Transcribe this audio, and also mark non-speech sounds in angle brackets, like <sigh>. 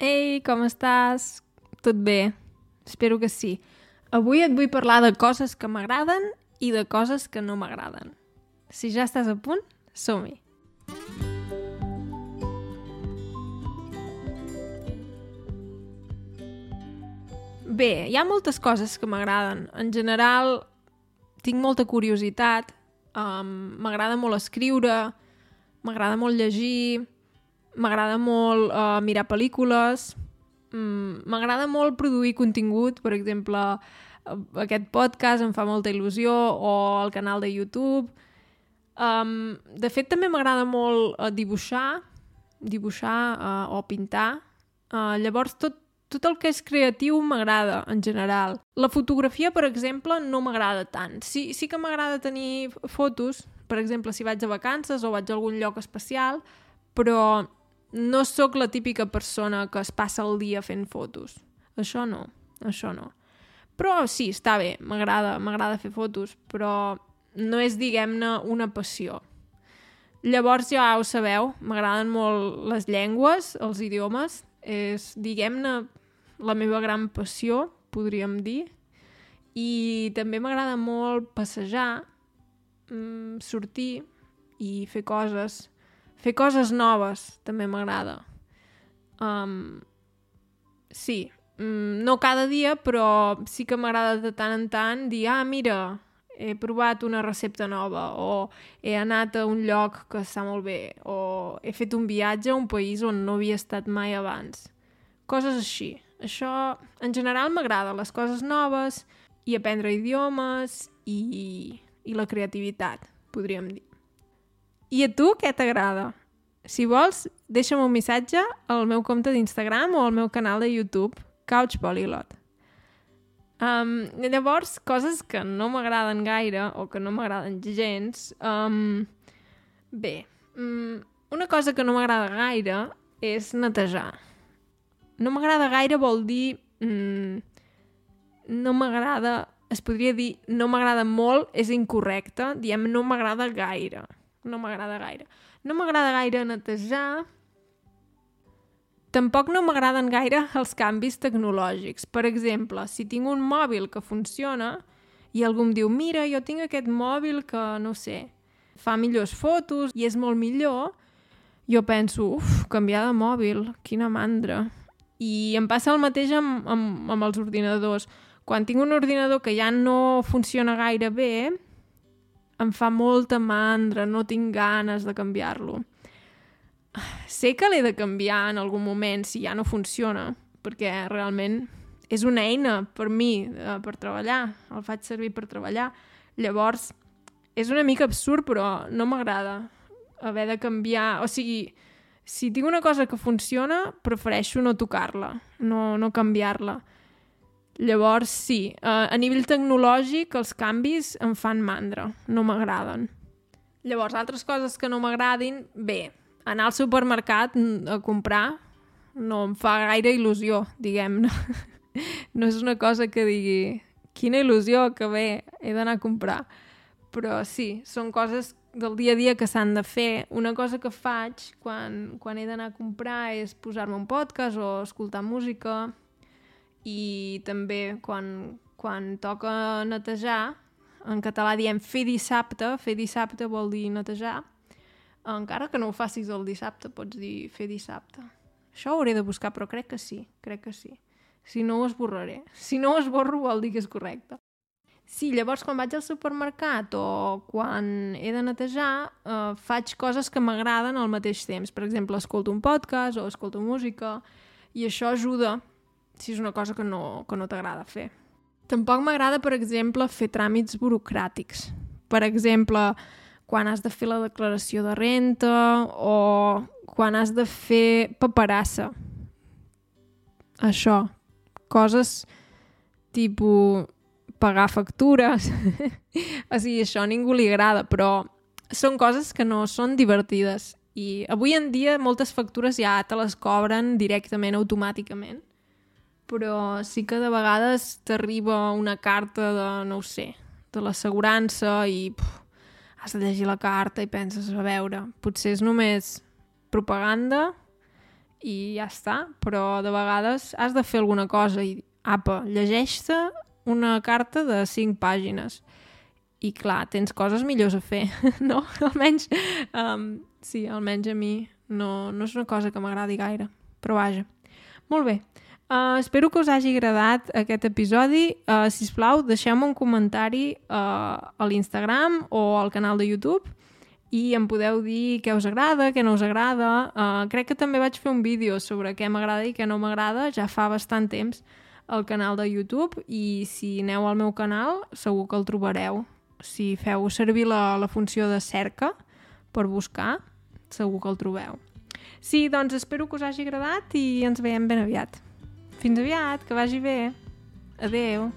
Ei, com estàs? Tot bé? Espero que sí. Avui et vull parlar de coses que m'agraden i de coses que no m'agraden. Si ja estàs a punt, som-hi! Bé, hi ha moltes coses que m'agraden. En general, tinc molta curiositat, um, m'agrada molt escriure, m'agrada molt llegir, m'agrada molt uh, mirar pel·lícules, mm, m'agrada molt produir contingut, per exemple, aquest podcast em fa molta il·lusió, o el canal de YouTube. Um, de fet, també m'agrada molt uh, dibuixar, dibuixar uh, o pintar. Uh, llavors, tot, tot el que és creatiu m'agrada, en general. La fotografia, per exemple, no m'agrada tant. Sí, sí que m'agrada tenir fotos, per exemple, si vaig a vacances o vaig a algun lloc especial, però no sóc la típica persona que es passa el dia fent fotos. Això no, això no. Però sí, està bé, m'agrada, m'agrada fer fotos, però no és, diguem-ne, una passió. Llavors ja ho sabeu, m'agraden molt les llengües, els idiomes, és, diguem-ne, la meva gran passió, podríem dir, i també m'agrada molt passejar, mm, sortir i fer coses. Fer coses noves també m'agrada. Um, sí, mm, no cada dia, però sí que m'agrada de tant en tant dir, ah, mira, he provat una recepta nova, o he anat a un lloc que està molt bé, o he fet un viatge a un país on no havia estat mai abans. Coses així. Això, en general, m'agrada, les coses noves, i aprendre idiomes, i, i la creativitat, podríem dir. I a tu què t'agrada? Si vols, deixa'm un missatge al meu compte d'Instagram o al meu canal de YouTube, Couch Polylot. Um, llavors, coses que no m'agraden gaire o que no m'agraden gens... Um, bé, um, una cosa que no m'agrada gaire és netejar. No m'agrada gaire vol dir... Um, no m'agrada... Es podria dir no m'agrada molt, és incorrecte. Diem no m'agrada gaire. No m'agrada gaire. No m'agrada gaire netejar, Tampoc no m'agraden gaire els canvis tecnològics. Per exemple, si tinc un mòbil que funciona i algú em diu mira, jo tinc aquest mòbil que, no sé, fa millors fotos i és molt millor, jo penso, uf, canviar de mòbil, quina mandra. I em passa el mateix amb, amb, amb els ordinadors. Quan tinc un ordinador que ja no funciona gaire bé, em fa molta mandra, no tinc ganes de canviar-lo sé que l'he de canviar en algun moment si ja no funciona, perquè realment és una eina per mi, eh, per treballar, el faig servir per treballar. Llavors, és una mica absurd, però no m'agrada haver de canviar... O sigui, si tinc una cosa que funciona, prefereixo no tocar-la, no, no canviar-la. Llavors, sí, eh, a nivell tecnològic els canvis em fan mandra, no m'agraden. Llavors, altres coses que no m'agradin, bé, anar al supermercat a comprar no em fa gaire il·lusió, diguem-ne. <laughs> No és una cosa que digui quina il·lusió que bé, he d'anar a comprar. Però sí, són coses del dia a dia que s'han de fer. Una cosa que faig quan, quan he d'anar a comprar és posar-me un podcast o escoltar música i també quan, quan toca netejar, en català diem fer dissabte, fer dissabte vol dir netejar, encara que no ho facis el dissabte, pots dir fer dissabte. Això ho hauré de buscar, però crec que sí, crec que sí. Si no ho esborraré. Si no ho esborro vol dir que és correcte. Sí, llavors quan vaig al supermercat o quan he de netejar, eh, faig coses que m'agraden al mateix temps. Per exemple, escolto un podcast o escolto música i això ajuda si és una cosa que no, que no t'agrada fer. Tampoc m'agrada, per exemple, fer tràmits burocràtics. Per exemple, quan has de fer la declaració de renta o quan has de fer paperassa. Això, coses tipus pagar factures. <laughs> o sigui, això a ningú li agrada, però són coses que no són divertides. I avui en dia moltes factures ja te les cobren directament, automàticament. Però sí que de vegades t'arriba una carta de, no ho sé, de l'assegurança i puf, has de llegir la carta i penses, a veure, potser és només propaganda i ja està, però de vegades has de fer alguna cosa i, apa, llegeix-te una carta de 5 pàgines i clar, tens coses millors a fer, <laughs> no? Almenys, um, sí, almenys a mi no, no és una cosa que m'agradi gaire, però vaja. Molt bé, uh, espero que us hagi agradat aquest episodi. Uh, si us plau, deixeu-me un comentari uh, a l'Instagram o al canal de YouTube i em podeu dir què us agrada, què no us agrada. Uh, crec que també vaig fer un vídeo sobre què m'agrada i què no m'agrada, ja fa bastant temps, al canal de YouTube i si aneu al meu canal segur que el trobareu. Si feu servir la, la funció de cerca per buscar, segur que el trobeu. Sí, doncs espero que us hagi agradat i ens veiem ben aviat. Fins aviat, que vagi bé. Adeu.